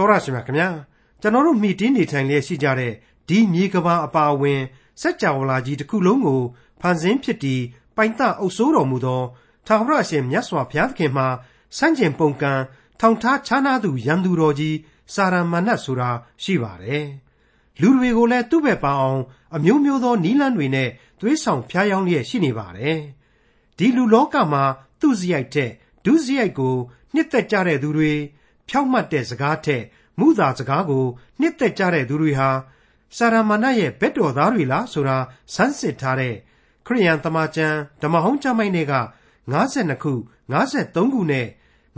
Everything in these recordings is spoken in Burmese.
တော်ရရှိမြခင်ဗျာကျွန်တော်တို့မိတင်းနေထိုင်လျက်ရှိကြတဲ့ဒီမြေကဘာအပါအဝင်စัจ java လာကြီးတစ်ခုလုံးကိုဖန်ဆင်းဖြစ်ပြီးပိုင်တအုပ်စိုးတော်မူသောထာဝရအရှင်မြတ်စွာဘုရားသခင်မှာစန့်ကျင်ပုန်ကန်ထောင်ထားခြားနာသူရန်သူတော်ကြီးစာရမဏတ်ဆိုတာရှိပါတယ်လူတွေကိုလည်းသူ့ဘက်ပါအောင်အမျိုးမျိုးသောနီးလန်းတွေနဲ့သွေးဆောင်ဖျားယောင်းလျက်ရှိနေပါတယ်ဒီလူလောကမှာသူ့စရိုက်တဲ့ဒုစရိုက်ကိုနှစ်သက်ကြတဲ့သူတွေ ဖြောက်မှတ်တဲ့စကားထက်မူသာစကားကို နှစ်သက်ကြတဲ့သူတွေဟာ စာရမဏေရဲ့ဘက်တော်သားတွေလားဆိုတာစမ်းစစ်ထားတဲ့ ခရိယန်တမန်ကျမ်းဓမ္မဟောင်းကျမ်းိုင်းတွေက52ခု53ခုနဲ့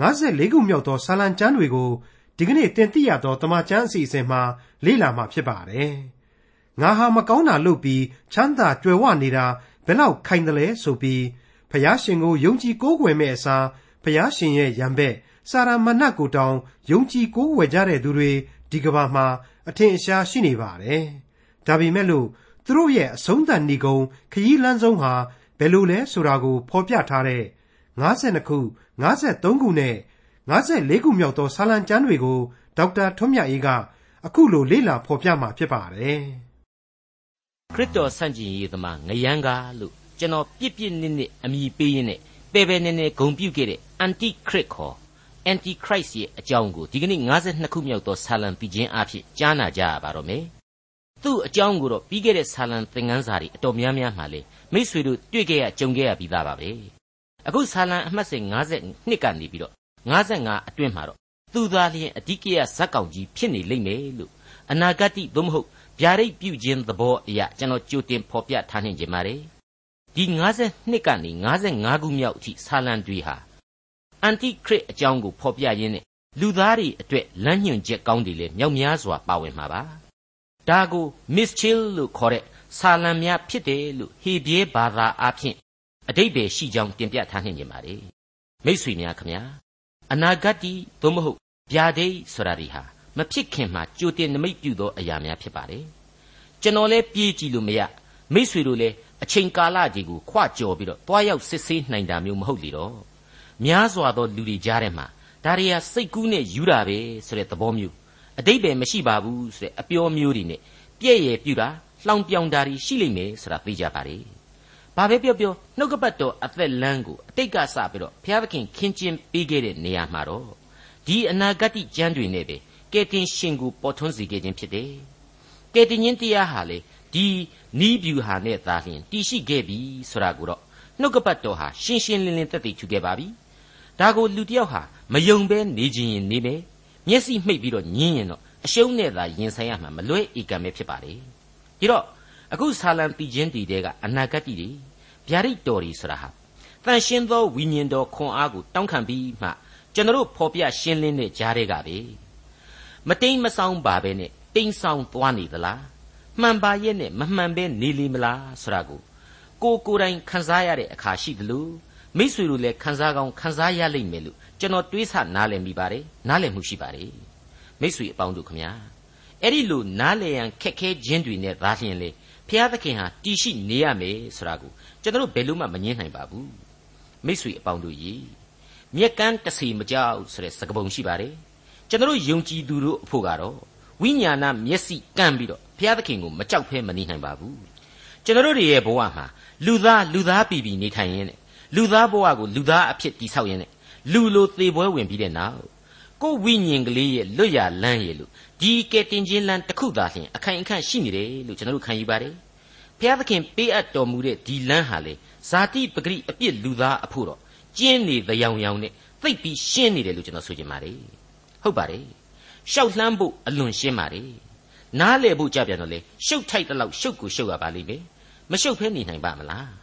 54ခုမြောက်သောစာလံကျမ်းတွေကိုဒီကနေ့တင်ပြရသောတမန်ကျမ်းအစီအစဉ်မှာလေ့လာမှာဖြစ်ပါတယ်။ငါဟာမကောင်းတာလုပ်ပြီးချမ်းသာကြွယ်ဝနေတာဘယ်လောက်ခိုင်တယ်လဲဆိုပြီးဖျားရှင်ကိုယုံကြည်ကိုးကွယ်မဲ့အစားဖျားရှင်ရဲ့ရံဘက် စာရမဏတ်ကိုတောင်ယုံကြည်ကိုးဝယ်ကြတဲ့သူတွေဒီကဘာမှာ အထင်အရှားရှိနေပါတယ်။ဒါပေမဲ့လို့သူတို့ရဲ့အဆုံးသတ်ဏီကုံခရီးလမ်းဆုံးဟာဘယ်လိုလဲဆိုတာကို ဖော်ပြထားတဲ့52ခု53ခုနဲ့54ခုမြောက်သောစာလံကျမ်းတွေကိုဒေါက်တာထွန်းမြတ်အေးကအခုလိုလေ့လာဖော်ပြมาဖြစ်ပါတယ်။ခရစ်တော်ဆန့်ကျင်ရေးသမားငရန်ကားလို့ကျွန်တော်ပြစ်ပြစ်နစ်နစ်အမိပေးရင်းနဲ့ပယ်ပယ်နေနေဂုံပြုတ်ခဲ့တဲ့ anti crit ခေါ် Antichrist ရဲ့အကြောင်းကိုဒီကနေ့52ခုမြောက်သောဆာလံပြီးခြင်းအဖြစ်ကြားနာကြရပါတော့မယ်။သူ့အကြောင်းကိုတော့ပြီးခဲ့တဲ့ဆာလံသင်ခန်းစာတွေအတော်များများမှလေမိษွေတို့တွေ့ခဲ့ရကြုံခဲ့ရပြီးသားပါပဲ။အခုဆာလံအမှတ်စဉ်52ကနေပြီးတော့55အတွင်းမှာတော့သူသားလျင်အဓိကရဇက်ကောင်ကြီးဖြစ်နေလိမ့်မယ်လို့အနာဂတ်သိသို့မဟုတ်ဗျာဒိတ်ပြုခြင်းသဘောအရာကျွန်တော်ကြိုတင်ဖော်ပြထားနိုင်ကြပါ रे ဒီ52ကနေ55ခုမြောက်အထိဆာလံတွေဟာ အန်တိခရစ်အကြောင်းကိုဖော်ပြရင်းနဲ့လူသားတွေအတွက်လမ်းညွှန်ချက်ကောင်းတွေလည်းမြောက်များစွာပါဝင်မှာပါဒါကို mischil လို့ခေါ်တဲ့ဆာလံများဖြစ်တယ်လို့ဟေဘရဲဘာသာအားဖြင့်အတိတ်ပဲရှိကြောင်းတင်ပြထားနိုင်ကြပါ रे မိษွေများခမညာအနာဂတ်တီသို့မဟုတ်ဗျာဒိတ်ဆိုတာတွေဟာမဖြစ်ခင်မှာကြိုတင်နမိတ်ပြုသောအရာများဖြစ်ပါတယ်ကျွန်တော်လည်းပြေးကြည့်လို့မရမိษွေတို့လည်းအချိန်ကာလကြီးကိုခွကြော်ပြီးတော့တွားရောက်စစ်ဆေးနိုင်တာမျိုးမဟုတ်လေတော့ များစွာသောလူတွေကြားထဲမှာဒါရီယာစိတ်ကူးနဲ့ယူတာပဲဆိုတဲ့သဘောမျိုးအတိတ်ပဲမရှိပါဘူးဆိုတဲ့အပြောမျိုးတွေနဲ့ပြည့်ရဲ့ပြူတာလှောင်ပြောင်တာတွေရှိလိမ့်မယ်ဆိုတာသိကြပါလေဘာပဲပြောပြောနှုတ်ကပတ်တော်အသက်လမ်းကိုအတိတ်ကစပြီးတော့ဘုရားသခင်ခင်းကျင်းပေးခဲ့တဲ့နေရာမှာတော့ဒီအနာဂတ်ကျမ်းတွေနဲ့ပဲကယ်တင်ရှင်ကိုပေါ်ထွန်းစေခဲ့ခြင်းဖြစ်တယ်ကယ်တင်ရှင်တရားဟာလေဒီနီးဗျူဟာနဲ့သာလျှင်တည်ရှိခဲ့ပြီဆိုတာကိုတော့နှုတ်ကပတ်တော်ဟာရှင်းရှင်းလင်းလင်းသက်သေထူခဲ့ပါပြီ ဒါကိုလူတယောက်ဟာမယုံဘဲနေခြင်းရင်နေမယ်မျက်စိမှိတ်ပြီးတော့ညင်းရင်တော့အရှုံးနဲ့သာရင်ဆိုင်ရမှာမလွဲဧကံပဲဖြစ်ပါလေဒီတော့အခုဆာလံပီခြင်းတီတဲကအနာဂတ်တီတွေဗျာဒိတ်တော်တွေဆိုတာဟာတန်ရှင်းသောဝိညာဉ်တော်ခွန်အားကိုတောင်းခံပြီးမှကျွန်တော်ဖော်ပြရှင်းလင်းတဲ့ကြားတွေကပဲမတိမ်မဆောင်ပါပဲနဲ့တိမ်ဆောင်သွားနေသလားမှန်ပါရဲ့နဲ့မမှန်ပဲနေလီမလားဆိုတာကိုကိုကိုယ်တိုင်ခန်းစားရတဲ့အခါရှိသလို မိษွေတို့လည်းခန်းစားကောင်းခန်းစားရလိမ့်မယ်လို့ကျွန်တော်တွေးဆနားလည်မိပါတယ်နားလည်မှုရှိပါတယ်မိษွေအပေါင်းတို့ခမညာအဲ့ဒီလိုနားလည်ရန်ခက်ခဲခြင်းတွေနဲ့သာလျှင်လေဖျားသခင်ဟာတည်ရှိနေရမယ်ဆိုတာကိုကျွန်တော်ဘယ်လို့မှမငင်းနိုင်ပါဘူးမိษွေအပေါင်းတို့ရေမြက်ကန်းတစီမကြောက်ဆိုတဲ့စကားပုံရှိပါတယ်ကျွန်တော်ယုံကြည်သူတို့အဖို့ကတော့ဝိညာဏမျက်စိကန့်ပြီးတော့ဘုရားသခင်ကိုမကြောက်ဖဲမနေနိုင်ပါဘူးကျွန်တော်တို့ရဲ့ဘဝမှာလူသားလူသားပြည်ပြည်နေထိုင်ရင်းနဲ့ လူသားဘဝကိုလူသားအဖြစ်တည်ဆောက်ရင်းနဲ့လူလိုသေပွဲဝင်ပြီးတဲ့နောက်ကိုဝိညာဉ်ကလေးရဲ့လွတ်ရလန်းရဲ့လို့ဒီကဲတင်ချင်းလန်းတစ်ခုသာလျှင်အခိုင်အခန့်ရှိနေတယ်လို့ကျွန်တော်တို့ခံယူပါတယ်ဘုရားသခင်ပေးအပ်တော်မူတဲ့ဒီလန်းဟာလေဇာတိပဂရိအပြစ်လူသားအဖို့တော့ကျင်းနေသယောင်ယောင်နဲ့သိပ်ပြီးရှင်းနေတယ်လို့ကျွန်တော်ဆိုချင်ပါတယ်ဟုတ်ပါတယ်ရှောက်လှမ်းဖို့အလွန်ရှင်းပါတယ်နားလေဖို့ကြပြန်တော့လေရှုပ်ထိုက်တဲ့လောက်ရှုပ်ကိုရှုပ်ရပါလိမ့်မယ်မရှုပ်ဖဲနေနိုင်ပါမလား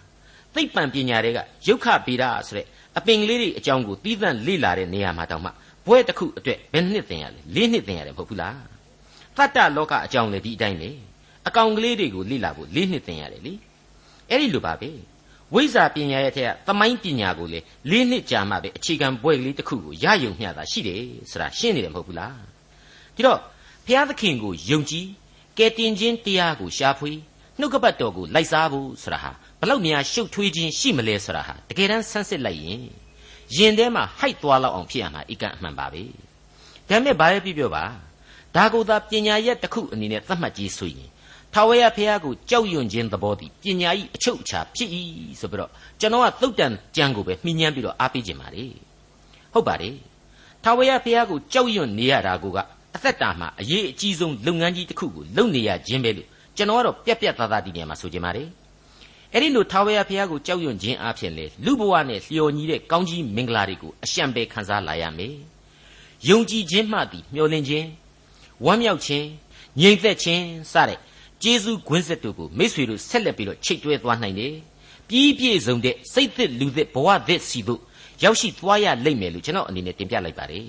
သိပ္ပံပညာတွေကယုတ်ခဗေဒဆိုတဲ့အပင်ကလေးတွေအကြောင်းကိုသီးသန့်လေ့လာတဲ့နေရာမှာတောင်မှဘွဲတစ်ခုအတွက်ဘယ်နှစ်သင်ရလဲလေးနှစ်သင်ရတယ်မဟုတ်ဘူးလားတတ္တလောကအကြောင်းလည်းဒီအတိုင်းလေအကောင်ကလေးတွေကိုလေ့လာဖို့လေးနှစ်သင်ရတယ်လေအဲ့ဒီလိုပါပဲဝိဇ္ဇာပညာရဲ့ထက်ကသမိုင်းပညာကိုလေလေးနှစ်ကြာမှပဲအခြေခံဘွဲကလေးတစ်ခုကိုရယုံမျှတာရှိတယ်ဆိုတာရှင်းနေတယ်မဟုတ်ဘူးလားဒီတော့ဘုရားသခင်ကိုယုံကြည်ကယ်တင်ခြင်းတရားကိုရှာဖွေနှုတ်ကပတ်တော်ကိုလိုက်စားဖို့ဆိုတာဟာ ဘလောက်များရှုပ်ထွေးခြင်းရှိမလဲဆိုတာဟာတကယ်တမ်းဆန်းစစ်လိုက်ရင်ယင်ထဲမှာဟိုက်သွားလောက်အောင်ဖြစ်ရမှာအကန့်အမှန်ပါပဲဒါမဲ့ဘာပဲပြပြောပါဒါကိုသာပညာရက်တစ်ခုအနေနဲ့သတ်မှတ်ကြည့်ဆိုရင်ထာဝရဘုရားကိုကြောက်ရွံ့ခြင်းသဘောတည်ပညာဤအချုပ်အခြာဖြစ်၏ဆိုပြီးတော့ကျွန်တော်ကသုတ်တန်ကြံကိုပဲမှီညမ်းပြီးတော့အားပေးခြင်းပါလေဟုတ်ပါတယ်ထာဝရဘုရားကိုကြောက်ရွံ့နေရတာကအသက်တာမှာအရေးအကြီးဆုံးလုပ်ငန်းကြီးတစ်ခုကိုလုပ်နေရခြင်းပဲလို့ကျွန်တော်ကတော့ပြက်ပြက်သားသားဒီနေရာမှာဆိုခြင်းပါတယ် အဲ့ဒီလိုထာဝရဘုရားကိုကြောက်ရွံ့ခြင်းအပြင်လေလူဘဝနဲ့လျော်ညီတဲ့ကောင်းကြီးမင်္ဂလာတွေကိုအရှံပဲခံစားလာရမယ်ယုံကြည်ခြင်းမှသည်မျှော်လင့်ခြင်းဝမ်းမြောက်ခြင်းငြိမ်သက်ခြင်းစတဲ့ကျေးဇူးကွင်းဆက်တို့ကိုမိษွေတို့ဆက်လက်ပြီးတော့ချိတ်တွဲသွားနိုင်တယ်ပြီးပြည့်စုံတဲ့စိတ်သစ်လူသစ်ဘဝသစ်စီတို့ရောက်ရှိသွားရလိမ့်မယ်လို့ကျွန်တော်အနေနဲ့တင်ပြလိုက်ပါတယ်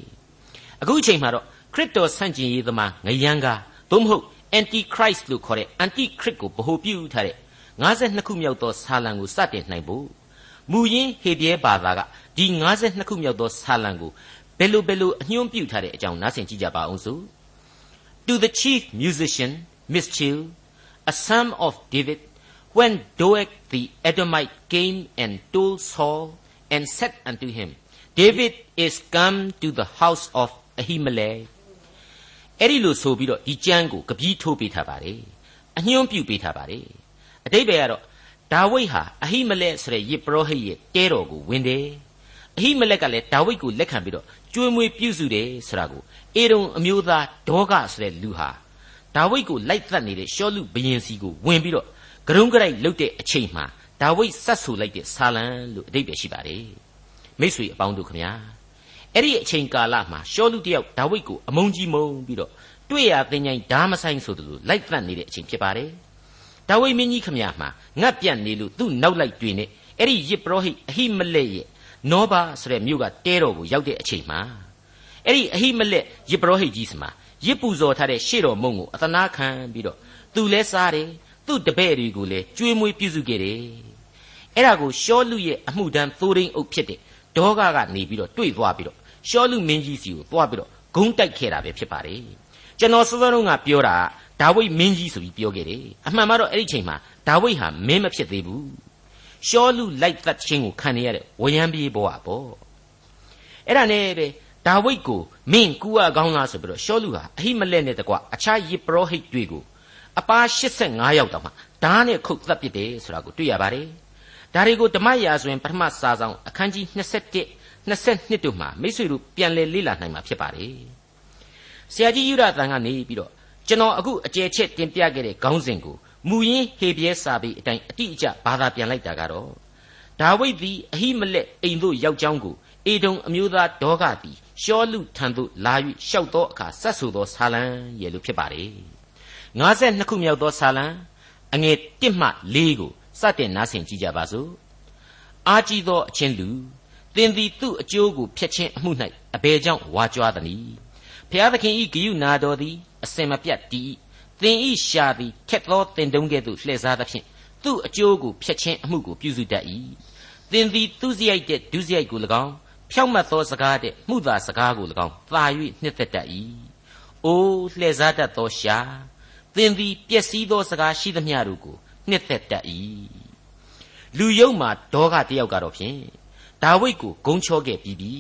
အခုအချိန်မှာတော့ခရစ်တော်ဆန့်ကျင်ရေးသမားငရန်ကားသို့မဟုတ် antichrist လို့ခေါ်တဲ့ antichrist ကိုဗဟိုပြုထားတဲ့ 52ခုမြောက်သောဆာလံကိုစတင်နိုင်ဖို့မူရင်းဟေပြဲဘာသာကဒီ52ခုမြောက်သောဆာလံကိုဘယ်လိုဘယ်လိုအညွှန်းပြုထားတဲ့အကြောင်းနားဆင်ကြည့်ကြပါအောင်စို့ To the chief musician Mischil a son of David when Doeg the Edomite came and told Saul and said unto him David is come to the house of Ahimelech အဲ့ဒီလိုဆိုပြီးတော့ဒီကျမ်းကိုကပီးထိုးပေးထားပါတယ်အညွှန်းပြုပေးထားပါတယ် အတိတ်ပဲကတော့ဒါဝိဒ်ဟာအဟိမလက်ဆိုတဲ့ယေပရောဟိတ်ရဲ့တဲတော်ကိုဝင်တယ်အဟိမလက်ကလည်းဒါဝိဒ်ကိုလက်ခံပြီးတော့ကျွေးမွေးပြုစုတယ်ဆိုတာကိုအေရုံအမျိုးသားဒေါကဆိုတဲ့လူဟာဒါဝိဒ်ကိုလိုက်သက်နေတဲ့ရှောလူဘရင်စီကိုဝင်ပြီးတော့ဂရုံးကြိုက်လုတ်တဲ့အချိန်မှာဒါဝိဒ်ဆက်ဆူလိုက်တဲ့ဆာလံလို့အတိတ်ပဲရှိပါတယ်မိတ်ဆွေအပေါင်းတို့ခမညာအဲ့ဒီအချိန်ကာလမှာရှောလူတယောက်ဒါဝိဒ်ကိုအမုန်းကြီးမုန်းပြီးတော့တွေ့ရသင်ချိုင်းဓာမဆိုင်ဆိုသလိုလိုက်သတ်နေတဲ့အချိန်ဖြစ်ပါတယ် ဒါဝိမင်းကြီးခမရမှာငတ်ပြတ်နေလို့သူ့နောက်လိုက်တွေ့နေအဲ့ဒီယစ်ပရောဟိတ်အဟိမလက်ရဲ့နောဘာဆိုတဲ့မြို့ကတဲတော်ကိုရောက်တဲ့အချိန်မှာအဲ့ဒီအဟိမလက်ယစ်ပရောဟိတ်ကြီးစမှာရစ်ပူဇော်ထားတဲ့ရှေ့တော်မုံကိုအသနာခံပြီးတော့သူလဲစားတယ်သူ့တပည့်တွေကိုလည်းကျွေးမွေးပြုစုခဲ့တယ်အဲ့ဒါကိုရှောလူရဲ့အမှုတန်းသိုးရင်းအုပ်ဖြစ်တဲ့ဒေါဂကနေပြီးတော့တွေ့သွားပြီးတော့ရှောလူမင်းကြီးစီကိုသွားပြီးတော့ဂုံးတိုက်ခဲ့တာပဲဖြစ်ပါတယ်ကျွန်တော်စောစောတုန်းကပြောတာ ဒါဝိဒ်မင်းကြီးဆိုပြီးပြောခဲ့တယ်အမှန်မှာတော့အဲ့ဒီချိန်မှာဒါဝိဒ်ဟာမင်းမဖြစ်သေးဘူးရှောလူလိုက်သက်ခြင်းကိုခံရတဲ့ဝရံပြေးဘဝပေါ့အဲ့ဒါနဲ့ပဲဒါဝိဒ်ကိုမင်းကူအကောင်းလားဆိုပြီးတော့ရှောလူဟာအဟိမလက်နဲ့တကွအခြားယေပရောဟိတ်တွေကိုအပါ85ယောက်တောင်မှဓာတ်နဲ့ခုတ်သတ်ပစ်တယ်ဆိုတာကိုတွေ့ရပါတယ်ဒါတွေကိုဓမ္မရာဆိုရင်ပထမစာဆောင်အခန်းကြီး21 22တို့မှာမိတ်ဆွေတို့ပြန်လည်လေ့လာနိုင်မှာဖြစ်ပါတယ်ဆရာကြီးယူရတန်ကနေပြီးတော့ ကျွန်တော်အခုအကျယ်ချက်တင်ပြခဲ့တဲ့ခေါင်းစဉ်ကိုမူရင်းဟေပြဲစာပေအတိုင်းအတိအကျဘာသာပြန်လိုက်တာကတော့ဒါဝိဒ်သည်အဟိမလက်အိမ်သို့ရောက်ကြောင်းကိုအေဒုံအမျိုးသားဒေါဂသည်ရှောလူထံသို့လာ၍ရှောက်သောအခါဆက်ဆူသောဆာလံရဲ့လို့ဖြစ်ပါတယ်52ခုမြောက်သောဆာလံအငယ်1မှ4ကိုစတင်နားဆင်ကြည့်ကြပါစို့အာကြီးသောအချင်းလူသင်သည်သူ့အကျိုးကိုဖျက်ခြင်းအမှု၌အဘယ်ကြောင့်ဝါကြွားသနည်း ဖျားသခင်ဤဂယုနာတော်သည်အစင်မပြတ်တည်သင်ဤရှာသည်ခက်သောတင်တုံးကဲ့သို့လှည့်စားသဖြင့်သူ့အကျိုးကိုဖျက်ခြင်းအမှုကိုပြုစုတတ်၏သင်သည်သူစရိုက်တဲ့ဒုစရိုက်ကို၎င်းဖြောက်မတ်သောစကားတဲ့မှုသာစကားကို၎င်းသာ၍နှစ်သက်တတ်၏အိုးလှည့်စားတတ်သောရှာသင်သည်ပျက်စီးသောစကားရှိသမျှတို့ကိုနှစ်သက်တတ်၏လူယုံမှာဒေါကတယောက်ကတော့ဖြင့်ဒါဝိဒ်ကိုဂုံချောခဲ့ပြီးပြီ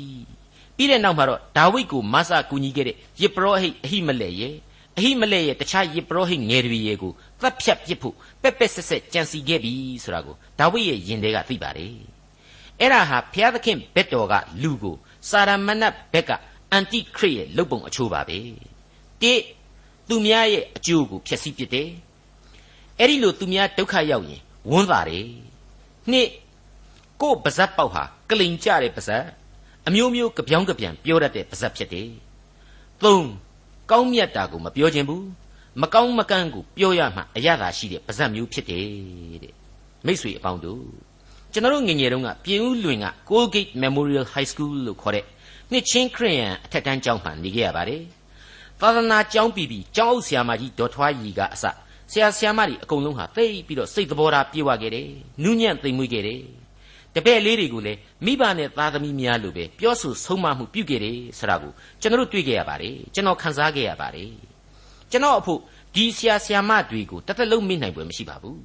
ပြီးတဲ့နောက်မှာတော့ဒါဝိဒ်ကိုမဆာကူညီခဲ့တဲ့ယေပရောဟိတ်အဟိမလက်ရဲ့အဟိမလက်ရဲ့တခြားယေပရောဟိတ်ငယ်တွေရဲ့ကိုသတ်ဖြတ်ပစ်ဖို့ပက်ပက်ဆက်ဆက်ကြံစီခဲ့ပြီဆိုတာကိုဒါဝိဒ်ရဲ့ယင်တွေကသိပါတယ်အဲ့ဒါဟာဘုရားသခင်ဘက်တော်ကလူကိုစာရမဏတ်ဘက်ကအန်တိခရစ်ရဲ့လုပ်ပုံအချိုးပါပဲတိသူများရဲ့အကျိုးကိုဖျက်ဆီးပစ်တယ်အဲ့ဒီလိုသူများဒုက္ခရောက်ရင်ဝန်းသာတယ်နှစ်ကို့ပါဇက်ပေါက်ဟာကလိန်ကြတဲ့ပါဇက် အမျိုးမျိုးကြပြောင်းကြပြန်ပြောတတ်တဲ့ပါဇက်ဖြစ်တယ်သုံးကောင်းမြတ်တာကိုမပြောခြင်းဘူးမကောင်းမကန်းကိုပြောရမှအရသာရှိတဲ့ပါဇက်မျိုးဖြစ်တယ်တဲ့မိษွေအပေါင်းတို့ကျွန်တော်တို့ငငယ်တုန်းကပြင်ဦးလွင်က Colgate Memorial High School လို့ခေါ်တဲ့နှစ်ချင်းခရစ်ယာန်အထက်တန်းကျောင်းမှာနေခဲ့ရပါတယ်သာသနာကျောင်းပြီးပြီးကျောင်းအုပ်ဆရာမကြီးဒေါ်ထွားရီကအစဆရာဆရာမတွေအကုန်လုံးဟာသိပြီးတော့စိတ်သဘောထားပြေဝခဲ့တယ်နူးညံ့သိမ်မွေ့ခဲ့တယ် တပည့်လေးတွေကိုလည်းမိဘနဲ့သားသမီးများလိုပဲပြောဆိုဆုံးမမှုပြုခဲ့တယ်ဆိုတာကိုကျွန်တော်တို့တွေ့ခဲ့ရပါတယ်ကျွန်တော်ခန်းစားခဲ့ရပါတယ်ကျွန်တော်အဖို့ဒီဆရာဆရာမတွေကိုတသက်လုံးမေ့နိုင်ပွဲမရှိပါဘူး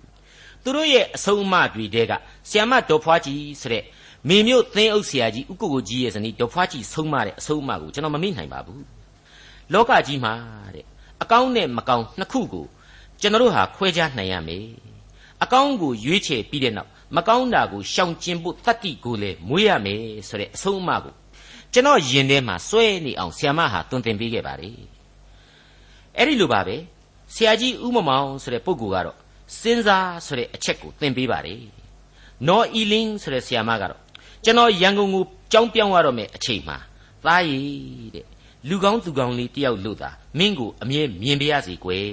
သူတို့ရဲ့အဆုံးအမတွေတဲကဆရာမဒေါ်ဖွားကြီးဆိုတဲ့မေမျိုးသင်းအုပ်ဆရာကြီးဥက္ကိုကိုကြီးရဲ့ဇနီးဒေါ်ဖွားကြီးဆုံးမတဲ့အဆုံးအမကိုကျွန်တော်မမေ့နိုင်ပါဘူးလောကကြီးမှာတဲ့အကောင်းနဲ့မကောင်းနှစ်ခုကိုကျွန်တော်တို့ဟာခွဲခြားနိုင်ရမယ်အကောင်းကိုရွေးချယ်ပြီးတဲ့နောက် မကောင်းတာကိုရှောင်ကျဉ်ဖို့တတ္တိကိုလည်းမွေးရမယ်ဆိုတဲ့အဆုံးအမကိုကျွန်တော်ယင်ထဲမှာစွဲနေအောင်ဆ iam ဟာတွင်တင်ပေးခဲ့ပါတယ်အဲ့ဒီလိုပါပဲဆရာကြီးဥမမောင်ဆိုတဲ့ပုဂ္ဂိုလ်ကတော့စဉ်းစားဆိုတဲ့အချက်ကိုသင်ပေးပါတယ်နော်အီလင်းဆိုတဲ့ဆရာမကတော့ကျွန်တော်ရန်ကုန်ကိုကြောင်းပြောင်းရတော့မယ်အချိန်မှာသားရည်တဲ့လူကောင်းသူကောင်းလေးတယောက်လို့သာမင်းကိုအမြဲမြင်ပြရစီကွယ်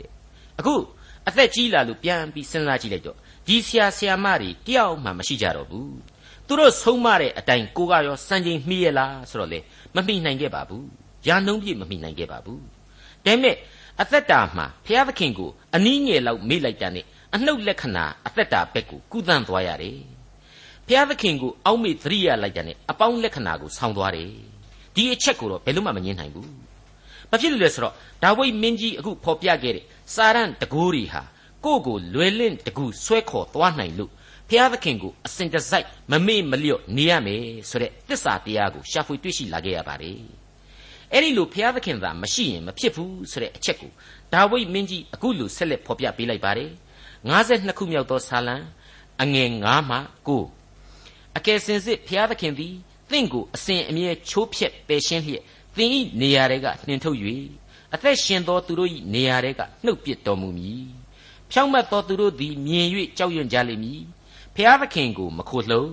တဲ့အခုအသက်ကြီးလာလို့ပြန်ပြီးစဉ်းစားကြည့်လိုက်တော့ ဒီဆရာဆရာမတွေတယောက်မှမရှိကြတော့ဘူးသူတို့ဆုံးမတဲ့အတိုင်းကိုကရောစံချိန်မှီရလားဆိုတော့လေမမှီနိုင်ခဲ့ပါဘူးရာနှုံးပြည့်မမှီနိုင်ခဲ့ပါဘူးဒါပေမဲ့အသက်တာမှာဘုရားသခင်ကိုအနည်းငယ်လောက်မေ့လိုက်တာနဲ့အနှုတ်လက္ခဏာအသက်တာဘက်ကိုကုသန့်သွားရတယ်ဘုရားသခင်ကိုအောက်မေ့သတိရလိုက်တာနဲ့အပေါင်းလက္ခဏာကိုဆောင်းသွားတယ်ဒီအချက်ကိုတော့ဘယ်လို့မှမငြင်းနိုင်ဘူးဘာဖြစ်လို့လဲဆိုတော့ဒါဝိမင်းကြီးအခုဖော်ပြခဲ့တဲ့စာရန်တကူတွေဟာ ကိုယ့်ကိုလွယ်လင့်တကူဆွဲခေါ်သွားနိုင်လို့ဖျားသခင်ကိုအစဉ်တစိုက်မမေ့မလျော့နေရမယ်ဆိုတဲ့တစ္ဆာတရားကိုရှာဖွေတွေ့ရှိလာခဲ့ရပါတယ်အဲ့ဒီလိုဖျားသခင်သာမရှိရင်မဖြစ်ဘူးဆိုတဲ့အချက်ကိုဒါဝိမင်းကြီးအခုလိုဆက်လက်ဖော်ပြပေးလိုက်ပါတယ်52ခုမြောက်သောဆာလံအငယ်9မှ9အကယ်စင်စစ်ဖျားသခင်သည်သင်ကိုအစဉ်အမြဲချိုးဖျက်ပယ်ရှင်းလျက်သင်၏နေရာတွေကနှင်ထုတ်၍အသက်ရှင်သောသူတို့၏နေရာတွေကနှုတ်ပစ်တော်မူမည် ဖြောင့်မတ်သောသူတို့သည်မြင်၍ကြောက်ရွံ့ကြလိမ့်မည်ဖျားသခင်ကိုမခိုလှုံ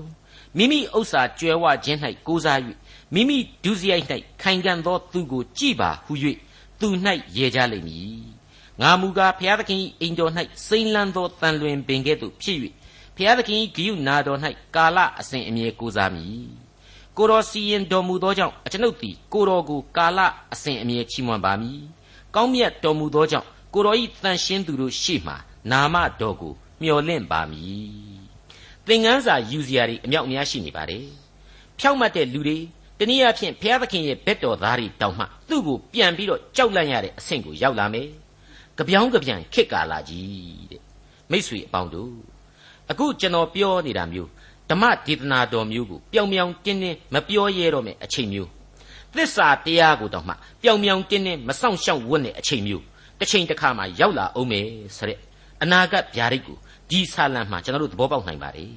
မိမိဥစ္စာကြွယ်ဝခြင်း၌ကိုးစား၍မိမိဒုစရိုက်၌ခိုင်ခံ့သောသူကိုကြည်ပါဟု၍သူ၌ရေကြလိမ့်မည်ငါမူကားဖျားသခင်၏အိမ်တော်၌စိမ့်လန်းသောတန်လွင်ပင်ကဲ့သို့ဖြစ်၍ဖျားသခင်၏ဂိယုနာတော်၌ကာလအစဉ်အမြဲကိုးစားမည်ကိုတော်စီရင်တော်မူသောကြောင့်အကျွန်ုပ်သည်ကိုတော်ကိုကာလအစဉ်အမြဲချီးမွမ်းပါမည်ကောင်းမြတ်တော်မူသောကြောင့် ကိုတော်ဤတန်ရှင်းသူတို့ရှေ့မှနာမတော်ကိုမျှော်လင့်ပါမည်သင်ငန်းစာယူစရာတွေအမြောက်အများရှိနေပါတယ်ဖြောင့်မတ်တဲ့လူတွေတနည်းအားဖြင့်ဘုရားသခင်ရဲ့ဘက်တော်သားတွေတောင်းမှသူ့ကိုပြန်ပြီးတော့ကြောက်လန့်ရတဲ့အဆင့်ကိုရောက်လာမယ်။ကြပြောင်းကြပြန်ခစ်ကာလာကြီးတဲ့မိษွေအပေါင်းတို့အခုကျွန်တော်ပြောနေတာမျိုးဓမ္မဒေသနာတော်မျိုးကိုပြောင်ပြောင်တင်းတင်းမပြောရဲတော့မယ့်အချိန်မျိုးသစ္စာတရားကိုတောင်မှပြောင်ပြောင်တင်းတင်းမဆောင်ရှောက်ဝတ်တဲ့အချိန်မျိုး တစ်ချိန်တစ်ခါမှရောက်လာအောင်မယ်ဆိုတဲ့အနာဂတ်ဗျာဒိတ်ကိုဒီဆာလံမှာကျွန်တော်တို့သဘောပေါက်နိုင်ပါတယ်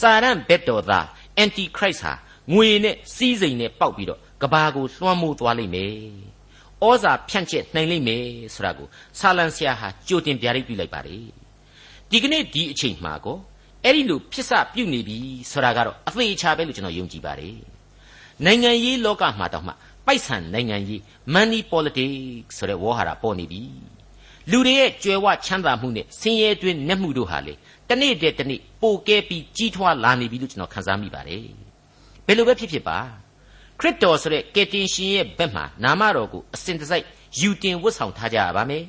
စာရန်ဘက်တော်သား anti christ ဟာငွေနဲ့စီးစိမ်နဲ့ပေါက်ပြီးတော့ကဘာကိုလွှမ်းမိုးသွားလိမ့်မယ်။ဩဇာဖြန့်ကျက်နိုင်လိမ့်မယ်ဆိုတာကိုဆာလံဆရာဟာကြိုတင်ပြရိပ်ပြုလိုက်ပါတယ်။ဒီကနေ့ဒီအချိန်မှာကိုအဲ့ဒီလိုဖြစ်စပြုနေပြီဆိုတာကတော့အသေးချာပဲလို့ကျွန်တော်ယုံကြည်ပါတယ်။နိုင်ငံရေးလောကမှာတောင်မှ ပိုက်ဆံနိုင်ငံရေး money politics ဆိုတဲ့ဝေါ်ဟာရပေါ်နေပြီ။လူတွေရဲ့ကြွယ်ဝချမ်းသာမှုနဲ့ဆင်းရဲတွင်းနှက်မှုတို့ဟာလေတနေ့တည်းတနေ့ပိုကဲပြီးကြီးထွားလာနေပြီလို့ကျွန်တော်ခန်းစားမိပါတယ်။ဘယ်လိုပဲဖြစ်ဖြစ်ပါခရစ်တော်ဆိုတဲ့ကယ်တင်ရှင်ရဲ့ဘက်မှာနာမတော်ကိုအစဉ်တစိုက်ယူတင်ဝတ်ဆောင်ထားကြရပါမယ်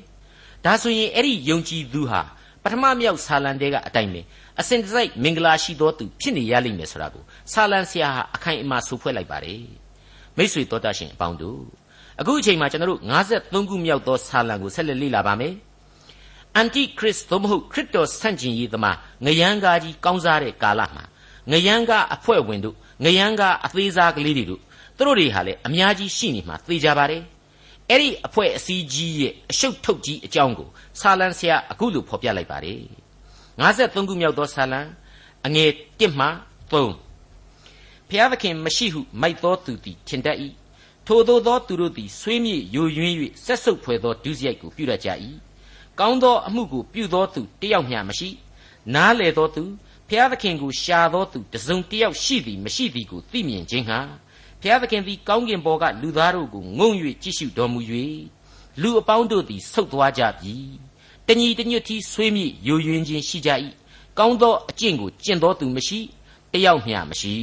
ဒါဆိုရင်အဲ့ဒီယုံကြည်သူဟာပထမမြောက်ဆာလံတဲကအတိုင်းပဲအစဉ်တစိုက်မင်္ဂလာရှိသောသူဖြစ်နေရလိမ့်မယ်ဆိုတာကိုဆာလံဆရာဟာအခိုင်အမာဆိုဖွဲ့လိုက်ပါတယ် မိတ်ဆွေတော်တတ်ရှင်အပေါင်းတို့အခုအချိန်မှာကျွန်တော်တို့53ခုမြောက်သောဆာလံကိုဆက်လက်လေ့လာပါမယ်အန်တီခရစ်သို့မဟုတ်ခရစ်တော်ဆန့်ကျင်ရေးသမားငရန်ကားကြီးကောင်းစားတဲ့ကာလမှာငရန်ကားအဖွဲ့ဝင်တို့ငရန်ကအသေးစားကလေးတွေတို့သူတို့တွေဟာလည်းအများကြီးရှိနေမှာသိကြပါတယ်အဲ့ဒီအဖွဲ့အစည်းကြီးရဲ့အရှုပ်ထုတ်ကြီးအကြောင်းကိုဆာလံဆရာအခုလိုဖော်ပြလိုက်ပါတယ်53ခုမြောက်သောဆာလံအငယ်1မှ3 ဖျားသခင်မရှိဟုမိုက်သောသူသည်ထင်တတ်၏ထိုသောသောသူတို့သည်ဆွေးမြေ့ယိုယွင်း၍ဆက်ဆုပ်ဖွယ်သောဒုစရိုက်ကိုပြုတတ်ကြ၏ကောင်းသောအမှုကိုပြုသောသူတယောက်မျှမရှိနားလေသောသူဖျားသခင်ကိုရှာသောသူတစုံတစ်ယောက်ရှိသည်မရှိသည်ကိုသိမြင်ခြင်းဟာဖျားသခင်သည်ကောင်းကင်ဘော်ကလူသားတို့ကိုငုံ၍ကြည့်ရှုတော်မူ၍လူအပေါင်းတို့သည်ဆုတ်သွားကြပြီတညီတညွတ်တီဆွေးမြေ့ယိုယွင်းခြင်းရှိကြ၏ကောင်းသောအကျင့်ကိုကျင့်သောသူမရှိတယောက်မျှမရှိ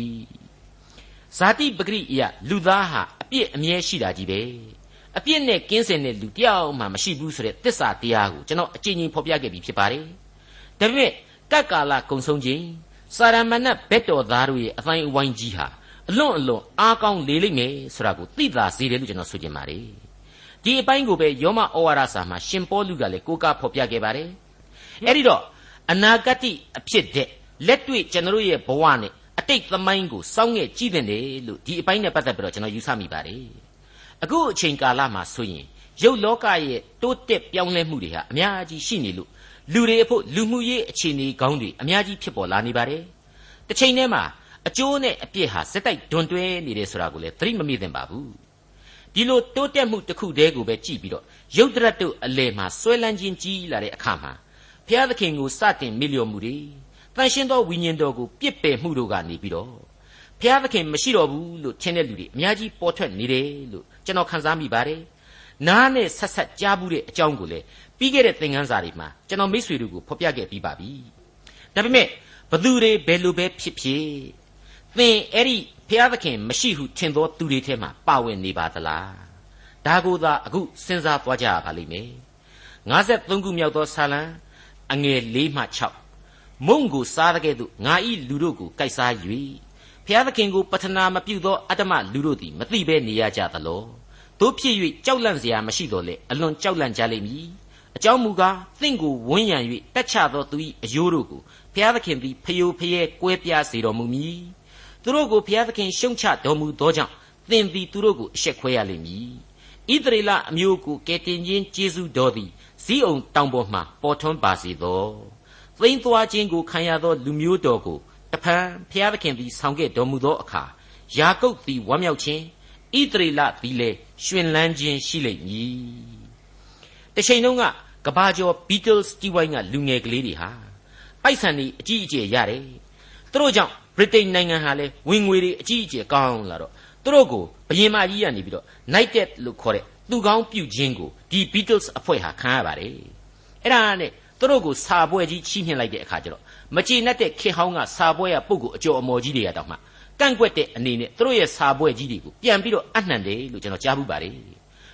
ဇာတိပဂရိယလူသားဟာအပြစ်အမြဲရှိတာကြီးပဲအပြစ်နဲ့ကင်းစင်တဲ့လူတယောက်မှမရှိဘူးဆိုတဲ့တစ္ဆာတရားကိုကျွန်တော်အကျဉ်းချင်းဖော်ပြခဲ့ပြီးဖြစ်ပါတယ်ဒါပေမဲ့ကတ်ကာလကုံဆုံးခြင်းစာရမဏတ်ဘက်တော်သားတို့ရဲ့အတိုင်းအဝိုင်းကြီးဟာအလွန်အလွန်အားကောင်းလေလိမ့်မယ်ဆိုတာကိုသိသာစေတယ်လို့ကျွန်တော်ဆိုချင်ပါတယ်ဒီအပိုင်းကိုပဲယောမဩဝါဒစာမှာရှင်ပေါလုကလည်းကိုးကားဖော်ပြခဲ့ပါတယ်အဲ့ဒီတော့အနာဂတ်အဖြစ်တဲ့လက်တွေ့ကျွန်တော်ရဲ့ဘဝနဲ့အ တိတ်သမိုင်းကိုစောင့်ငဲ့ကြည့်တဲ့လို့ဒီအပိုင်းနဲ့ပတ်သက်ပြီးတော့ကျွန်တော်ယူဆမိပါတယ်အခုအချိန်ကာလမှာဆိုရင်ရုပ်လောကရဲ့တိုးတက်ပြောင်းလဲမှုတွေဟာအများကြီးရှိနေလို့လူတွေအဖို့လူမှုရေးအခြေအနေကောင်းတွေအများကြီးဖြစ်ပေါ်လာနေပါတယ်။တစ်ချိန်တည်းမှာအကျိုးနဲ့အပြစ်ဟာစက်တိုက်ဒွန်တွဲနေတယ်ဆိုတာကိုလည်းသတိမမိသင့်ပါဘူး။ဒီလိုတိုးတက်မှုတစ်ခုတည်းကိုပဲကြည့်ပြီးတော့ရုပ်တရက်တို့အလယ်မှာဆွဲလန်းခြင်းကြီးလာတဲ့အခါမှာဘုရားသခင်ကိုစတင်မိလျော်မှုတွေ တန်ရှင်းသောဝိညာဉ်တော်ကိုပြစ်ပယ်မှုတို့ကနေပြီးတော့ဘုရားသခင်မရှိတော့ဘူးလို့ထင်တဲ့လူတွေအများကြီးပေါ်ထွက်နေတယ်လို့ကျွန်တော်ခန်းစားမိပါတယ်။နားနဲ့ဆက်ဆက်ကြားဘူးတဲ့အကြောင်းကိုလည်းပြီးခဲ့တဲ့သင်ခန်းစာတွေမှာကျွန်တော်မိတ်ဆွေတို့ကိုဖော်ပြခဲ့ပြီးပါပြီ။ဒါပေမဲ့ဘသူတွေဘယ်လိုပဲဖြစ်ဖြစ်သင်အဲ့ဒီဘုရားသခင်မရှိဟုထင်သောသူတွေထဲမှာပါဝင်နေပါသလား။ဒါကိုသာအခုစဉ်းစားသွားကြရပါလိမ့်မယ်။53ခုမြောက်သောဆာလံအငယ်၄မှ6 မုံကိုစားတဲ့ကဲ့သို့ငါဤလူတို့ကိုကိုက်စား၍ဖျားသခင်ကိုပတနာမပြုသောအတ္တမလူတို့သည်မသိဘဲနေရကြသလောတို့ဖြစ်၍ကြောက်လန့်စရာမရှိတော့လေအလွန်ကြောက်လန့်ကြလိမ့်မည်အကြောင်းမူကားသင်ကိုဝန်းရံ၍တက်ချသောသူ၏အယိုးတို့ကိုဖျားသခင်သည်ဖယိုဖယဲကွဲပြားစေတော်မူမည်သူတို့ကိုဖျားသခင်ရှုံချတော်မူသောကြောင့်သင်သည်သူတို့ကိုအရှက်ခွဲရလိမ့်မည်ဣသရေလအမျိုးကိုကယ်တင်ခြင်းကျေးဇူးတော်သည်ဇီးအောင်တောင်ပေါ်မှပေါ်ထွန်းပါစေသော သိမ့်သွားခြင်းကိုခံရသောလူမျိုးတော်ကိုတဖန်ဖျားသခင်သည်ဆောင်ခဲ့တော်မူသောအခါယာကုပ်သည်ဝမ်းမြောက်ခြင်းဣသရေလသည်လည်းရှင်လန်းခြင်းရှိလိမ့်မည်တချိန်လုံးကကဘာကျော် Beatles တီးဝိုင်းကလူငယ်ကလေးတွေဟာပိုက်ဆံတွေအကြီးအကျယ်ရတယ်သူတို့ကြောင့်ဗြိတိန်နိုင်ငံဟာလည်းဝင်ငွေတွေအကြီးအကျယ်ကောင်းလာတော့သူတို့ကိုဘယင်မကြီးကနေပြီးတော့ United လို့ခေါ်တဲ့သူကောင်းပြုခြင်းကိုဒီ Beatles အဖွဲ့ဟာခံရပါတယ်အဲ့ဒါနဲ့ သူတို့ကိုစာပွဲကြီးချီးမြှင့်လိုက်တဲ့အခါကျတော့မကြည်နဲ့တဲ့ခေဟောင်းကစာပွဲရပုဂ္ဂိုလ်အကျော်အမော်ကြီးတွေကတောင်မှကန့်ကွက်တဲ့အနေနဲ့သူတို့ရဲ့စာပွဲကြီးတွေကိုပြန်ပြီးတော့အနှံတယ်လို့ကျွန်တော်ကြားဘူးပါတယ်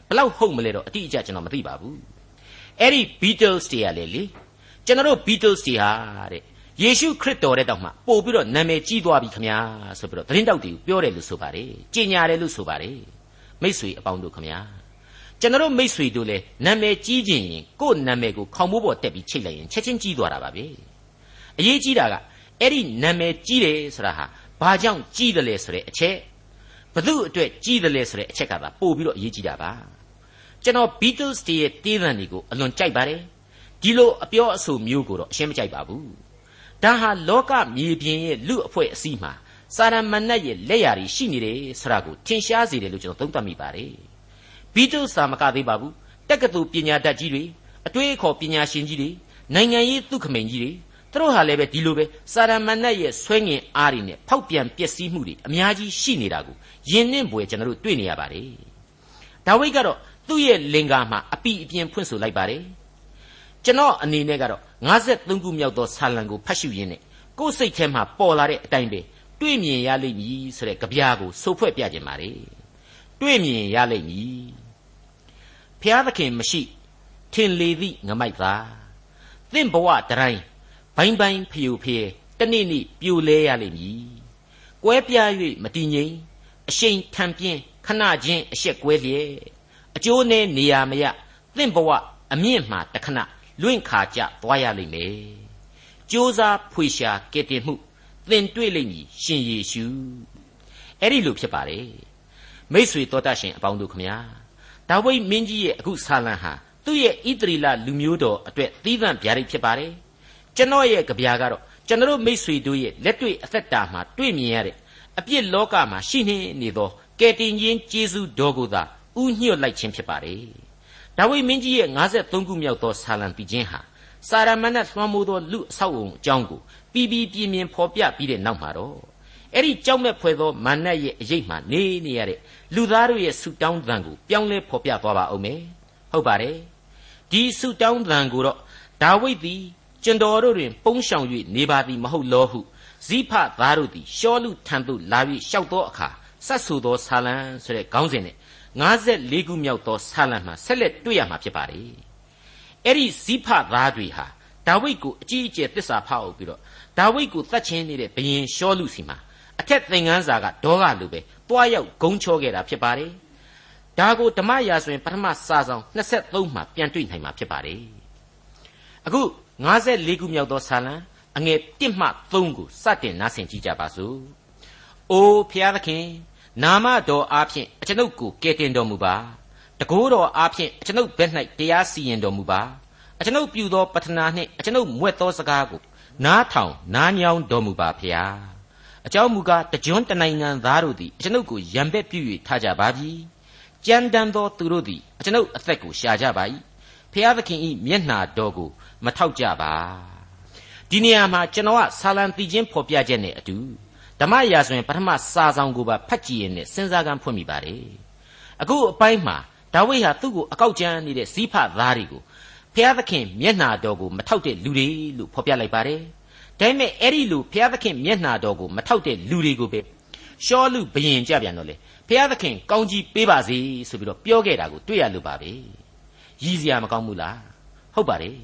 ဘလောက်ဟုတ်မလဲတော့အတိအကျကျွန်တော်မသိပါဘူးအဲ့ဒီ Beatles တွေကလေလေကျွန်တော်တို့ Beatles တွေဟာတဲ့ယေရှုခရစ်တော်တဲ့တောင်မှပို့ပြီးတော့နာမည်ကြီးသွားပြီခမညာဆိုပြီးတော့သတင်းတောက်တွေကိုပြောတယ်လို့ဆိုပါတယ်ကြင်ညာတယ်လို့ဆိုပါတယ်မိษွေအပေါင်းတို့ခမညာ ကျွန်တော်မိษွေတို့လည်းနာမည်ကြီးခြင်းရင်ကိုယ့်နာမည်ကိုခေါင်းမိုးပေါ်တက်ပြီးချိတ်လိုက်ရင်ချက်ချင်းကြီးသွားတာပါပဲအရေးကြီးတာကအဲ့ဒီနာမည်ကြီးတယ်ဆိုတာဟာဘာကြောင့်ကြီးတယ်လဲဆိုတဲ့အချက်ဘသူအတွက်ကြီးတယ်လဲဆိုတဲ့အချက်ကသာပို့ပြီးတော့အရေးကြီးတာပါကျွန်တော် Beatles တည်းရဲ့တေးသံတွေကိုအလွန်ကြိုက်ပါတယ်ဒီလိုအပြောအဆိုမျိုးကိုတော့အရှင်းမကြိုက်ပါဘူးဒါဟာလောကမြေပြင်ရဲ့လူအဖွဲ့အစည်းမှာစာရမဏတ်ရဲ့လက်ရာတွေရှိနေတယ်ဆိုတာကိုထင်ရှားစေတယ်လို့ကျွန်တော်သုံးသပ်မိပါတယ် ဘီတလ်စာမကသေးပါဘူးတက္ကသိုလ်ပညာတတ်ကြီးတွေအတွေးအခေါ်ပညာရှင်ကြီးတွေနိုင်ငံရေးသူခမိန်ကြီးတွေသူတို့ဟာလည်းပဲဒီလိုပဲစာရမဏတ်ရဲ့ဆွဲငင်အားတွေနဲ့ဖောက်ပြန်ပျက်စီးမှုတွေအများကြီးရှိနေတာကိုယဉ်နှင့်ပွေကျွန်တော်တို့တွေ့နေရပါတယ်ဒါဝိဒ်ကတော့သူ့ရဲ့လင်္ကာမှာအပိအပြင်းဖွင့်ဆိုလိုက်ပါတယ်ကျွန်တော်အနေနဲ့ကတော့53ခုမြောက်သောဆာလံကိုဖတ်ရှုရင်းနဲ့ကိုယ်စိတ်ထဲမှာပေါ်လာတဲ့အတိုင်းပဲတွေ့မြင်ရလိမ့်မည်ဆိုတဲ့ကြပြားကိုစိုးဖွဲ့ပြခြင်းပါတယ်တွေ့မြင်ရလိမ့်မည် ဖျားသခင်မရှိထင်လေသည့်ငမိုက်သာသင့်ဘဝတိုင်းဘိုင်းဘိုင်းဖျူဖျဲတနေ့နေ့ပြိုလဲရလိမ့်မည်ကွဲပြား၍မတည်ငြိမ်အရှိန်ထံပြင်းခဏချင်းအရှက်ကွဲလျက်အကျိုးနဲ့နေရာမရသင့်ဘဝအမြင့်မှတခဏလွင့်ခါကြသွားရလိမ့်မယ်။ကြိုးစားဖွေရှာကယ်တင်မှုသင်တွေ့လိမ့်မည်ရှင်ယေရှုအဲ့ဒီလိုဖြစ်ပါတယ်မိษွေတော်တတ်ရှင်အပေါင်းတို့ခမညာ ဒါဝိဒ်မင်းကြီးရဲ့အခုဆာလံဟာသူ့ရဲ့ဣသရီလလူမျိုးတော်အတွက်သီးသန့်ဗျာဒိတ်ဖြစ်ပါတယ်ကျွန်တော်ရဲ့ကြပြာကတော့ကျွန်တော်မိษွေတို့ရဲ့လက်တွေ့အသက်တာမှာတွေ့မြင်ရတဲ့အပြစ်လောကမှာရှိနေနေသောကယ်တင်ခြင်းကျေးဇူးတော်ကိုသာဥညွတ်လိုက်ခြင်းဖြစ်ပါတယ်ဒါဝိမင်းကြီးရဲ့53ခုမြောက်သောဆာလံပြီးခြင်းဟာစာရမဏတ်လွှမ်းမိုးသောလူအဆောက်အုံအကြောင်းကိုပြီးပြီးပြင်းပြင်းဖော်ပြပြီးတဲ့နောက်မှာတော့ အဲ့ဒီကြောက်မဲ့ဖွယ်သောမာနရဲ့အရေးမှနေနေရတဲ့လူသားတို့ရဲ့ဆူတောင်းသံကိုပြောင်းလဲဖော်ပြသွားပါအောင်မယ်ဟုတ်ပါတယ်ဒီဆူတောင်းသံကိုတော့ဒါဝိဒ်သည်ကျွန်တော်တို့တွင် ပုန်းရှောင်၍နေပါသည်မဟုတ်လောဟုဇိဖသားတို့သည်ရှောလူထံသို့လာ၍လျှောက်သောအခါဆက်ဆူသောဆာလံဆိုတဲ့ခေါင်းစဉ်နဲ့54ခုမြောက်သောဆာလံမှာဆက်လက်တွေ့ရမှာဖြစ်ပါတယ်။အဲ့ဒီဇိဖသားတွေဟာဒါဝိဒ်ကိုအကြီးအကျယ်တစ္ဆာဖောက်ပြီးတော့ဒါဝိဒ်ကိုတတ်ချင်းနေတဲ့ဘယင်ရှောလူစီမှာ အထက်သင်္ကန်းစာကဒေါကလိုပဲတွားရောက်ဂုံချောခဲ့တာဖြစ်ပါတယ်။ဒါကိုဓမ္မရာဆိုရင်ပထမစာဆောင်23မှာပြန်တွေ့နိုင်မှာဖြစ်ပါတယ်။အခု54ခုမြောက်သောဆာလံအငယ်1မှ3ကိုစတင်နားဆင်ကြကြပါစို့။အိုဖျားသခင်နာမတော်အားဖြင့်အကျွန်ုပ်ကိုကယ်တင်တော်မူပါတကိုးတော်အားဖြင့်အကျွန်ုပ်ဘက်၌တရားစီရင်တော်မူပါအကျွန်ုပ်ပြုသောပတ္ထနာနှင့်အကျွန်ုပ်မွဲ့သောစကားကိုနားထောင်နားညောင်းတော်မူပါဖျား အကြောင်းမူကားတကြွတနိုင်ငံသားတို့သည်အကျွန်ုပ်ကိုရံပက်ပြု၍ထားကြပါပြီကြမ်းတမ်းသောသူတို့သည်အကျွန်ုပ်အသက်ကိုရှာကြပါ၏ဖျားသခင်၏မျက်နှာတော်ကိုမထောက်ကြပါဒီနေရာမှာကျွန်တော်ကဆာလံတီချင်းဖော်ပြချက်နဲ့အတူဓမ္မရာဆိုရင်ပထမစာဆောင်ကိုပါဖတ်ကြည့်ရင်စဉ်းစားကမ်းဖွင့်မိပါတယ်အခုအပိုင်းမှာဒါဝိဒ်ဟာသူ့ကိုအကောက်ကျမ်းနေတဲ့ဇိဖသားတွေကိုဖျားသခင်မျက်နှာတော်ကိုမထောက်တဲ့လူတွေလို့ဖော်ပြလိုက်ပါတယ် ဒါပေမဲ့အဲ့ဒီလူဖျားသခင်မျက်နှာတော်ကိုမထောက်တဲ့လူတွေကိုပဲရှောလူဘယင်ကြပြန်တော့လေဖျားသခင်ကောင်းကြီးပေးပါစေဆိုပြီးတော့ပြောခဲ့တာကိုတွေ့ရလို့ပါပဲရည်စရာမကောင်းဘူးလားဟုတ်ပါတယ်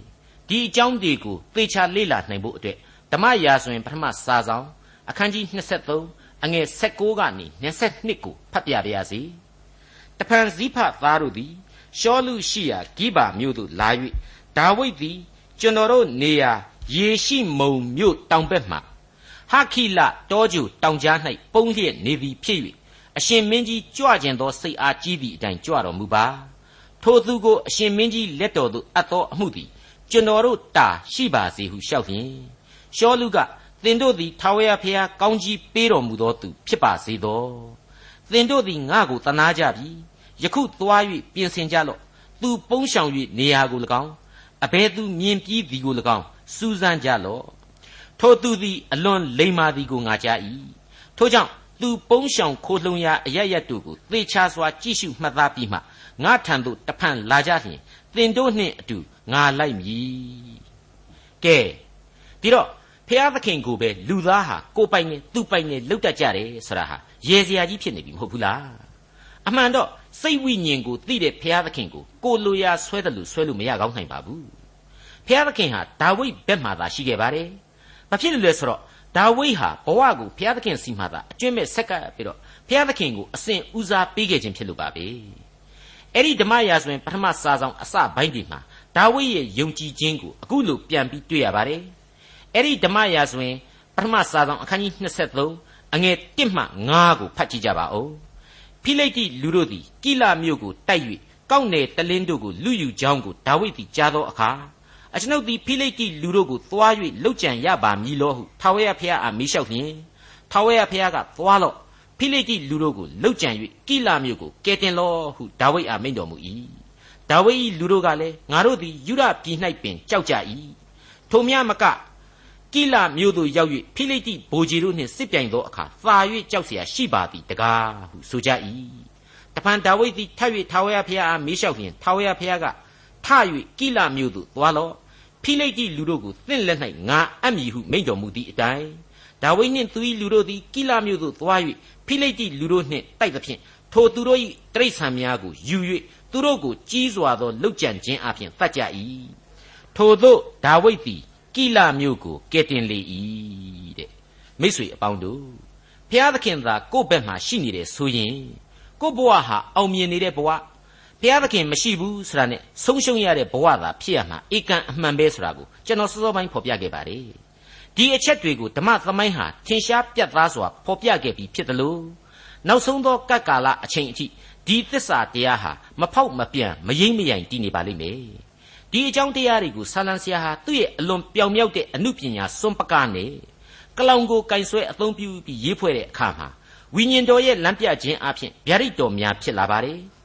ဒီအကြောင်းတွေကိုသေချာလေ့လာနိုင်ဖို့အတွက်ဓမ္မရာဆိုရင်ပထမစာဆောင်အခန်းကြီး23အငယ်16ကနေ22ကိုဖတ်ပြပါရစေတဖန်ဇိဖသားတို့သည်ရှောလူရှိရာဂိဗာမြို့သို့လာ၍ဒါဝိဒ်သည်ကျွန်တော်တို့နေရာ ယေရှိမုန်မြို့တောင်ဘက်မှဟခိလတောကျူတောင်ကြား၌ပုံလျက်နေသည်ဖြစ်၍အရှင်မင်းကြီးကြွကျင်သောစိတ်အားကြီးသည့်အတိုင်းကြွတော်မူပါထိုသူကိုအရှင်မင်းကြီးလက်တော်သို့အပ်သောအမှုသည်ကျွန်တော်တို့တာရှိပါစေဟုလျှောက်လျင်ရှောလူကသင်တို့သည်ထာဝရဘုရားကောင်းကြီးပေးတော်မူသောသူဖြစ်ပါစေသောသင်တို့သည်ငါ့ကိုတနာကြပြီယခုသွား၍ပြင်ဆင်ကြလော့သူပုန်းရှောင်၍နေရာကို၎င်းအဘဲသူမြင်ပြီးသည်ကို၎င်း စူးစမ်းကြလော့ထိုသူသည်အလွန်လိမ္မာသည်ကိုငါကြား၏ထို့ကြောင့်သူပုန်းရှောင်ခိုလှုံရာအရရတ်တို့ကိုသေချာစွာကြည့်ရှုမှတ်သားပြီးမှငါထံသို့တဖန်လာကြလျင်သင်တို့နှင့်အတူငါလိုက်မည်ကဲပြီးတော့ဖျားသခင်ကိုပဲလူသားဟာကိုပိုင်နဲ့သူ့ပိုင်နဲ့လှုပ်တတ်ကြတယ်ဆိုတာဟာရေစရာကြီးဖြစ်နေပြီမဟုတ်ဘူးလားအမှန်တော့စိတ်ဝိညာဉ်ကိုသိတဲ့ဘုရားသခင်ကိုကိုလိုရာဆွဲတယ်လို့ဆွဲလို့မရကောင်းနိုင်ပါဘူး ဘုရားသခင်ဟာဒါဝိဒ်ဘက်မှသာရှိခဲ့ပါတယ်ဘာဖြစ်လို့လဲဆိုတော့ဒါဝိဒ်ဟာဘဝကိုဘုရားသခင်စီမှသာအကျွင့်မဲ့ဆက်ကပ်ပြီးတော့ဘုရားသခင်ကိုအစဉ်ဦးစားပေးခဲ့ခြင်းဖြစ်လို့ပါပဲအဲ့ဒီဓမ္မရာဆိုရင်ပထမစာဆောင်အစပိုင်းဒီမှာဒါဝိဒ်ရဲ့ယုံကြည်ခြင်းကိုအခုလိုပြန်ပြီးတွေ့ရပါတယ်အဲ့ဒီဓမ္မရာဆိုရင်ပထမစာဆောင်အခန်းကြီး23အငယ်1မှ9ကိုဖတ်ကြည့်ကြပါဦးဖိလိတိလူတို့သည်ကိလမြို့ကိုတိုက်၍ကောက်နယ်တလင်းတို့ကိုလူယူကြောင်းကိုဒါဝိဒ်သည်ကြားသောအခါ အကျွန်ုပ်သည်ဖိလိတိလူတို့ကိုသွား၍လှုပ်ကြံရပါမည်လောဟုထာဝရဘုရားအားမေးလျှောက်လျင်ထာဝရဘုရားကသွားလော့ဖိလိတိလူတို့ကိုလှုပ်ကြံ၍ကိလမြို့ကိုကယ်တင်လော့ဟုဒါဝိဒ်အားမိန့်တော်မူ၏ဒါဝိဒ်၏လူတို့ကလည်းငါတို့သည်ယူရပြည်၌ပင်ကြောက်ကြ၏ထိုမြမကကိလမြို့သို့ရောက်၍ဖိလိတိဗိုလ်ကြီးတို့နှင့်စစ်ပြိုင်သောအခါသာ၍ကြောက်เสียရှိပါသည်တကားဟုဆိုကြ၏တဖန်ဒါဝိဒ်သည်ထပ်၍ထာဝရဘုရားအားမေးလျှောက်လျင်ထာဝရဘုရားက ထ၍ကိလမြို့သို့သွားလော့ဖိလိတိလူတို့ကိုသင့်လက်၌ငါအပ်မည်ဟုမိန့်တော်မူသည့်အတိုင်းဒါဝိဒ်နှင့်သူ၏လူတို့သည်ကိလမြို့သို့သွား၍ဖိလိတိလူတို့နှင့်တိုက်သဖြင့်ထိုသူတို့၏တိရစ္ဆာန်များကိုယူ၍သူတို့ကိုကြီးစွာသောလှုပ်ကြံခြင်းအပြင်သတ်ကြ၏ထိုသို့ဒါဝိဒ်သည်ကိလမြို့ကိုကယ်တင်လေ၏တဲ့မိတ်ဆွေအပေါင်းတို့ဖျားသခင်သာကိုယ့်ဘက်မှာရှိနေတယ်ဆိုရင်ကိုယ့်ဘဝဟာအောင်မြင်နေတဲ့ဘဝ ဖျားသခင်မရှိဘူးဆိုတာနဲ့ဆုံးရှုံးရတဲ့ဘဝသာဖြစ်ရမှာအေကံအမှန်ပဲဆိုတာကိုကျွန်တော်စောစောပိုင်းဖော်ပြခဲ့ပါတယ်ဒီအချက်တွေကိုဓမ္မသမိုင်းဟာထင်ရှားပြတ်သားစွာဖော်ပြခဲ့ပြီးဖြစ်တယ်လို့နောက်ဆုံးသောကပ်ကာလအချိန်အထိဒီသစ္စာတရားဟာမဖောက်မပြန်မယိမ့်မယိုင်တည်နေပါလိမ့်မယ်ဒီအကြောင်းတရားတွေကိုဆာလံဆရာဟာသူ့ရဲ့အလွန်ပြောင်မြောက်တဲ့အမှုပညာစွန့်ပကားနဲ့ကလောင်ကိုကင်ဆွဲအသုံးပြုပြီးရေးဖွဲ့တဲ့အခါမှာဝိညာဉ်တော်ရဲ့လမ်းပြခြင်းအပြင်ဗျာဒိတ်တော်များဖြစ်လာပါတယ်။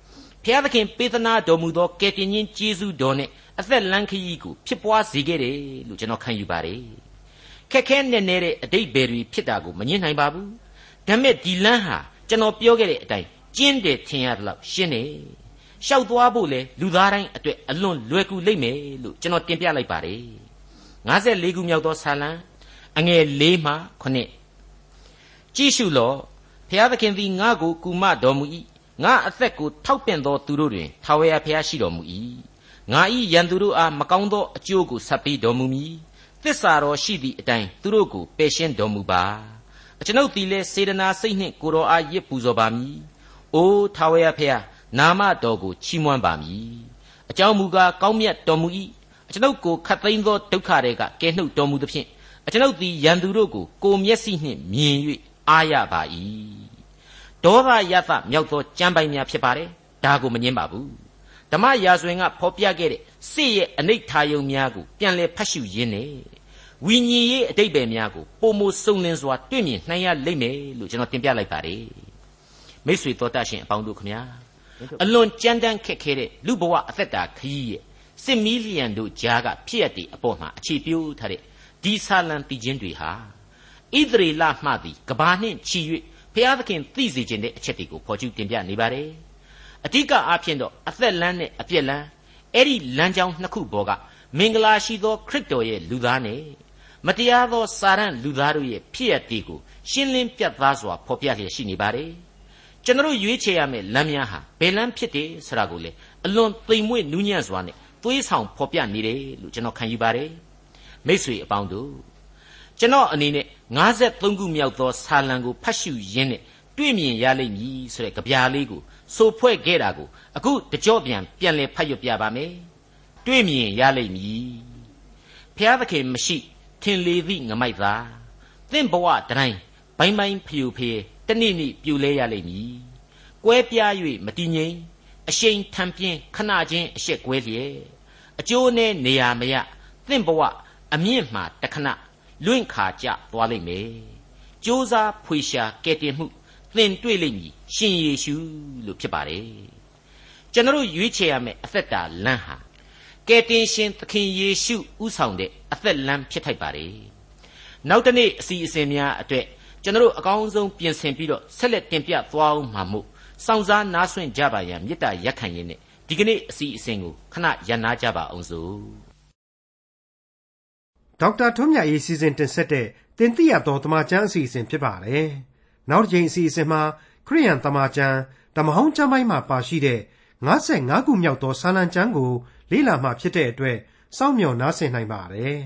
ဘုရားသခင်ပေးသနာတော်မူသောကယ်တင်ရှင်ကျေးဇူးတော်နဲ့အသက်လမ်းခရီးကိုဖြစ်ပွားစေခဲ့တယ်လို့ကျွန်တော်ခံယူပါတယ်။ခက်ခဲနဲ့နဲ့တဲ့အတိတ်ဘယ်တွေဖြစ်တာကိုမငြင်းနိုင်ပါဘူး။ဒါပေမဲ့ဒီလမ်းဟာကျွန်တော်ပြောခဲ့တဲ့အတိုင်းကျင်းတယ်ထင်ရတဲ့လောက်ရှင်းတယ်။ရှောက်သွားဖို့လေလူသားတိုင်းအတွက်အလွန်လွယ်ကူလိမ့်မယ်လို့ကျွန်တော်တင်ပြလိုက်ပါတယ်54ခုမြောက်သောဆာလံအငယ်၄မှ9ကြည့်ရှုလော့ဖျားသခင်သည်ငါ့ကိုကူမတော်မူ၏ ငါအသက်ကိုထောက်ပင့်သောသူတို့တွင်ထာဝရဘုရားရှိတော်မူ၏ငါဤရန်သူတို့အားမကောင်းသောအကျိုးကိုဆက်ပေးတော်မူမည်သစ္စာတော်ရှိသည့်အတိုင်းသူတို့ကိုပယ်ရှင်းတော်မူပါအကျွန်ုပ်သည်လည်းစေတနာစိတ်နှင့်ကိုတော်အားရစ်ပူဇော်ပါမည်အိုးထာဝရဘုရားနာမတော်ကိုချီးမွမ်းပါမည်အကြောင်းမူကားကောင်းမြတ်တော်မူ၏အကျွန်ုပ်ကိုခတ်သိမ်းသောဒုက္ခတွေကကယ်နှုတ်တော်မူသဖြင့်အကျွန်ုပ်သည်ရန်သူတို့ကိုကိုမျက်စိနှင့်မြင်၍အားရပါ၏ ဒေါသယသမြောက်သောကြမ်းပိုင်များဖြစ်ပါတယ်ဒါကိုမငင်းပါဘူးဓမ္မရာဇဝင်ကဖော်ပြခဲ့တဲ့စစ်ရဲ့အနိဋ္ဌာယုံများကိုပြန်လည်ဖတ်ရှုရင်းနဲ့ဝိညာဉ်ရေးအတိတ်ပဲများကိုပုံမစုံလင်စွာတွေ့မြင်နိုင်ရလိမ့်မယ်လို့ကျွန်တော်တင်ပြလိုက်ပါတယ်မိတ်ဆွေတော်တတ်ရှင်အပေါင်းတို့ခမညာအလွန်ကြမ်းတမ်းခက်ခဲတဲ့လူဘဝအသက်တာခရီးရဲ့စစ်မီလီယံတို့ကြားကဖြစ်ရတဲ့အပေါ်မှာအခြေပြုထားတဲ့ဒီဆာလံတည်ခြင်းတွေဟာဣသရေလမှသည်ကဘာနှင့်ချီ၍ ဘုရားသခင်သိစေခြင်းတဲ့အချက်တွေကိုဖော်ကျူးတင်ပြနေပါတယ်အဓိကအားဖြင့်တော့အသက်လမ်းနဲ့အပြက်လမ်းအဲ့ဒီလမ်းကြောင်းနှစ်ခုပေါ်ကမင်္ဂလာရှိသောခရစ်တော်ရဲ့လူသားနဲ့မတရားသောစာရန်လူသားတို့ရဲ့ဖြစ်ရတဲ့ကိုရှင်းလင်းပြတ်သားစွာဖော်ပြလျက်ရှိနေပါတယ်ကျွန်တော်ရွေးချယ်ရမယ့်လမ်းများဟာဘယ်လမ်းဖြစ်တယ်ဆိုတာကိုလေအလွန်သိမ်မွေ့နူးညံ့စွာနဲ့သွေးဆောင်ဖော်ပြနေတယ်လို့ကျွန်တော်ခံယူပါတယ်မိษွေအပေါင်းတို့ကျွန်တော်အနေနဲ့ 53ခုမြောက်သောဆာလံကိုဖတ်ရှုရင်းနဲ့တွေ့မြင်ရလိမ့်မည်ဆိုတဲ့ကြပြားလေးကိုဆိုဖွဲ့ခဲ့တာကိုအခုတကြော့ပြန်ပြန်လည်ဖတ်ရပြပါမယ်တွေ့မြင်ရလိမ့်မည်ဖျားသခင်မရှိထင်လေသည့်ငမိုက်သာသင့်ဘဝတိုင်းဘိုင်းဘိုင်းဖျူဖျေတနေ့နေ့ပြူလဲရလိမ့်မည်ကွဲပြား၍မတည်ငြိမ်အရှိန်ထံပြင်းခဏချင်းအရှက်ကွဲလျက်အကျိုးနဲ့နေရာမရသင့်ဘဝအမြင့်မှတခဏ လွင့်ခါကြသွားလိမ့်မယ်ကြိုးစားဖွေရှာကဲတင်မှုသင်တွေ့လိမ့်မည်ရှင်ယေရှုလို့ဖြစ်ပါတယ်ကျွန်တော်ရွေးချယ်ရမယ့်အသက်တာလမ်းဟာကယ်တင်ရှင်သခင်ယေရှုဥဆောင်တဲ့အသက်လမ်းဖြစ်ထိုက်ပါတယ်နောက်တနေ့အစီအစဉ်များအတွက်ကျွန်တော်အကောင်းဆုံးပြင်ဆင်ပြီးတော့ဆက်လက်တင်ပြသွားအောင်မှာမို့စောင့်စားနားဆွင့်ကြပါရန်မေတ္တာရက်ခံရင်းနဲ့ဒီကနေ့အစီအစဉ်ကိုခဏရန်နာကြပါအောင်စို့ ဒေါက်တာထွန်းမြတ်ရေးစီစဉ်တင်ဆက်တဲ့တင်ပြတော်တမချန်းအစီအစဉ်ဖြစ်ပါတယ်နောက်တစ်ချိန်အစီအစဉ်မှာခရိယန်တမချန်းဓမ္မဟောင်းကျမ်းပိုင်းမှာပါရှိတဲ့55ခုမြောက်သောစာလံကျမ်းကိုလေ့လာမှဖြစ်တဲ့အတွက်စောင့်မျှော်နားဆင်နိုင်ပါတယ်